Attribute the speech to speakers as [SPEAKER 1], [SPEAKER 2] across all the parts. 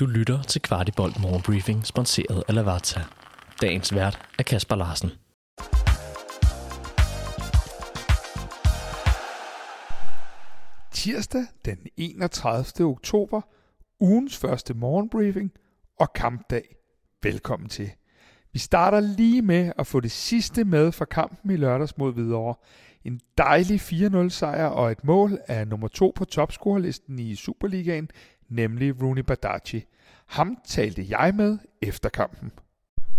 [SPEAKER 1] Du lytter til Kvartibolt Morgenbriefing, sponsoreret af Lavazza. Dagens vært er Kasper Larsen.
[SPEAKER 2] Tirsdag den 31. oktober, ugens første morgenbriefing og kampdag. Velkommen til. Vi starter lige med at få det sidste med fra kampen i lørdags mod Hvidovre. En dejlig 4-0 sejr og et mål af nummer to på topscorerlisten i Superligaen, nemlig Rooney Badaci. Ham talte jeg med efter kampen.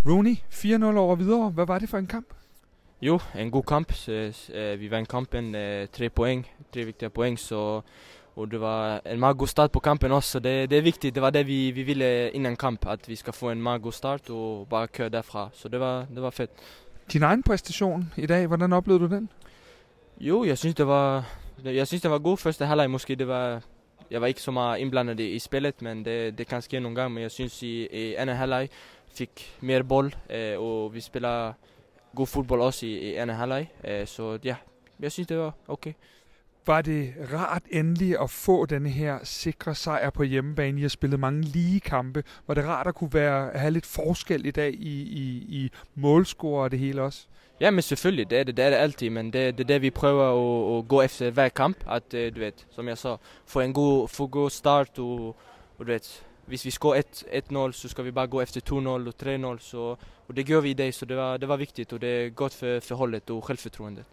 [SPEAKER 2] Rooney, 4-0 over videre. Hvad var det for en kamp?
[SPEAKER 3] Jo, en god kamp. Uh, vi vandt kampen uh, tre point, tre vigtige point, så og det var en meget god start på kampen også, så det, det er vigtigt. Det var det, vi, vi ville inden kamp, at vi skal få en meget god start og bare køre derfra. Så det var, det var fedt.
[SPEAKER 2] Din egen præstation i dag, hvordan oplevede du den?
[SPEAKER 3] Jo, jeg synes, det var, jeg synes, det var god første halvleg måske. Det var, jeg var ikke så meget indblandet i, spelet spillet, men det, det kan ske nogle gange. Men jeg synes, i, i anden halvleg fik mere bold, øh, og vi spiller god fodbold også i, i anden halvleg. Øh, så ja, jeg synes, det var okay.
[SPEAKER 2] Var det rart endelig at få den her sikre sejr på hjemmebane? I har spillet mange lige kampe. Var det rart at kunne være, have lidt forskel i dag i, i, i målscore og det hele også?
[SPEAKER 3] Ja, men selvfølgelig, det er det, det, er det altid, men det, det er det, vi prøver at, at gå efter hver kamp, at øh, du ved, som jeg sa, få en god, få god start, og, og du ved, hvis vi scorer 1-0, så skal vi bare gå efter 2-0 og 3-0, så, og det gør vi i dag, så det var, det var vigtigt, og det er godt for, for holdet og selvfortroendet.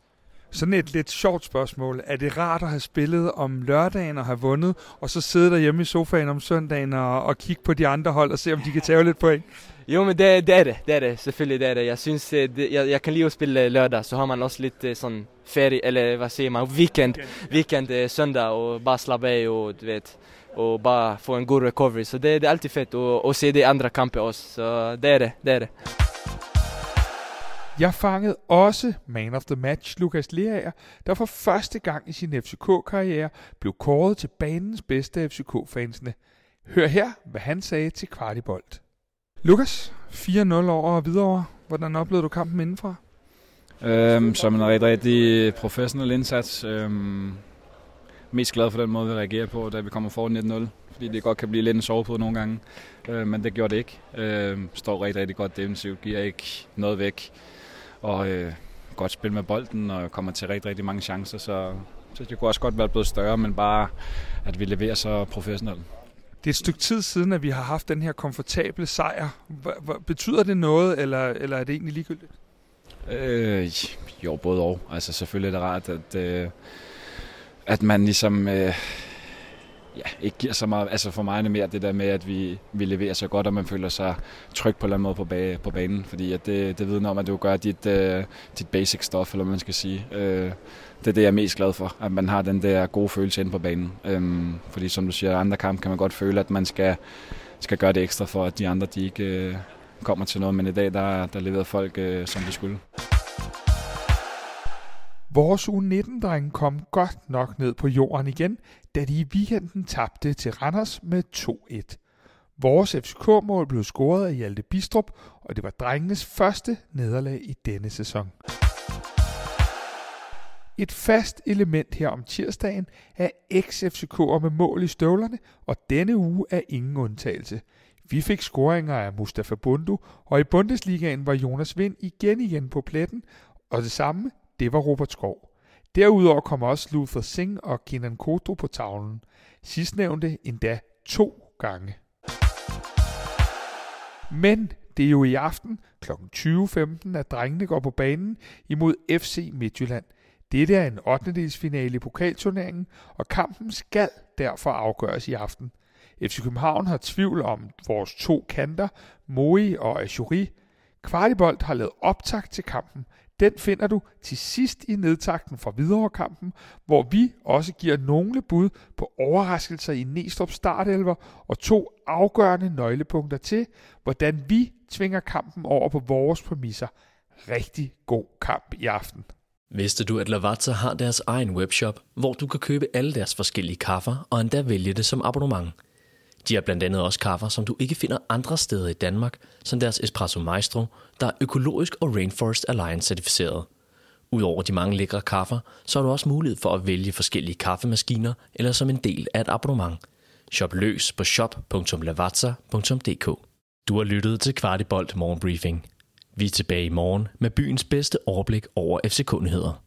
[SPEAKER 2] Sådan et lidt sjovt spørgsmål. Er det rart at have spillet om lørdagen og have vundet, og så sidde derhjemme i sofaen om søndagen og, og kigge på de andre hold og se, om de kan tage lidt point?
[SPEAKER 3] Jo, men det, det er det. Det er det. Selvfølgelig det er det. Jeg synes, det, jeg, jeg kan lide at spille lørdag, så har man også lidt sådan ferie, eller hvad siger man, weekend, weekend søndag, og bare slappe af, og du ved, og bare få en god recovery. Så det, det er altid fedt at, at se de andre kampe også. Så det er det. Det er det.
[SPEAKER 2] Jeg fangede også man of the match Lukas Lerager, der for første gang i sin FCK-karriere blev kåret til banens bedste af FCK-fansene. Hør her, hvad han sagde til Kvartibolt. Lukas, 4-0 over og videre. Hvordan oplevede du kampen indenfra?
[SPEAKER 4] Øhm, som en rigtig, rigtig professionel indsats. Øhm, mest glad for den måde, vi reagerer på, da vi kommer foran 1-0. Fordi det godt kan blive lidt en sovepude nogle gange. Øh, men det gjorde det ikke. Øh, står rigtig, rigtig godt defensivt. Giver ikke noget væk og øh, godt spil med bolden og kommer til rigtig, rigtig mange chancer, så, så det kunne også godt være blevet større, men bare at vi leverer så professionelt.
[SPEAKER 2] Det er et stykke tid siden, at vi har haft den her komfortable sejr. Betyder det noget, eller, eller er det egentlig ligegyldigt?
[SPEAKER 4] Øh, jo, både og. Altså selvfølgelig er det rart, at, øh, at man ligesom... Øh, ja, ikke giver så meget. Altså for mig er det mere det der med, at vi, vi leverer så godt, og man føler sig tryg på en eller anden måde på, bag, på banen. Fordi at det, det vidner om, at du gør dit, uh, dit basic stuff, eller hvad man skal sige. Uh, det er det, jeg er mest glad for, at man har den der gode følelse inde på banen. Um, fordi som du siger, andre kampe kan man godt føle, at man skal, skal gøre det ekstra for, at de andre de ikke uh, kommer til noget. Men i dag, der, der leverede folk, uh, som de skulle.
[SPEAKER 2] Vores U19-drenge kom godt nok ned på jorden igen, da de i weekenden tabte til Randers med 2-1. Vores FCK-mål blev scoret af Hjalte Bistrup, og det var drengenes første nederlag i denne sæson. Et fast element her om tirsdagen er ex-FCK'er med mål i støvlerne, og denne uge er ingen undtagelse. Vi fik scoringer af Mustafa Bundu, og i Bundesligaen var Jonas Vind igen igen på pletten, og det samme det var Robert Skov. Derudover kom også Luther Singh og Kenan Kodro på tavlen. Sidstnævnte endda to gange. Men det er jo i aften kl. 20.15, at drengene går på banen imod FC Midtjylland. Dette er en 8. finale i pokalturneringen, og kampen skal derfor afgøres i aften. FC København har tvivl om vores to kanter, Moi og Ajuri. Kvartibolt har lavet optakt til kampen, den finder du til sidst i nedtakten fra Hvidovre-kampen, hvor vi også giver nogle bud på overraskelser i Næstrup startelver og to afgørende nøglepunkter til, hvordan vi tvinger kampen over på vores præmisser. Rigtig god kamp i aften.
[SPEAKER 1] Vidste du, at Lavazza har deres egen webshop, hvor du kan købe alle deres forskellige kaffer og endda vælge det som abonnement – de har blandt andet også kaffer, som du ikke finder andre steder i Danmark, som deres Espresso Maestro, der er økologisk og Rainforest Alliance certificeret. Udover de mange lækre kaffer, så har du også mulighed for at vælge forskellige kaffemaskiner eller som en del af et abonnement. Shop løs på shop.lavazza.dk. Du har lyttet til Kvartibolt Morgenbriefing. Vi er tilbage i morgen med byens bedste overblik over FC-kundigheder.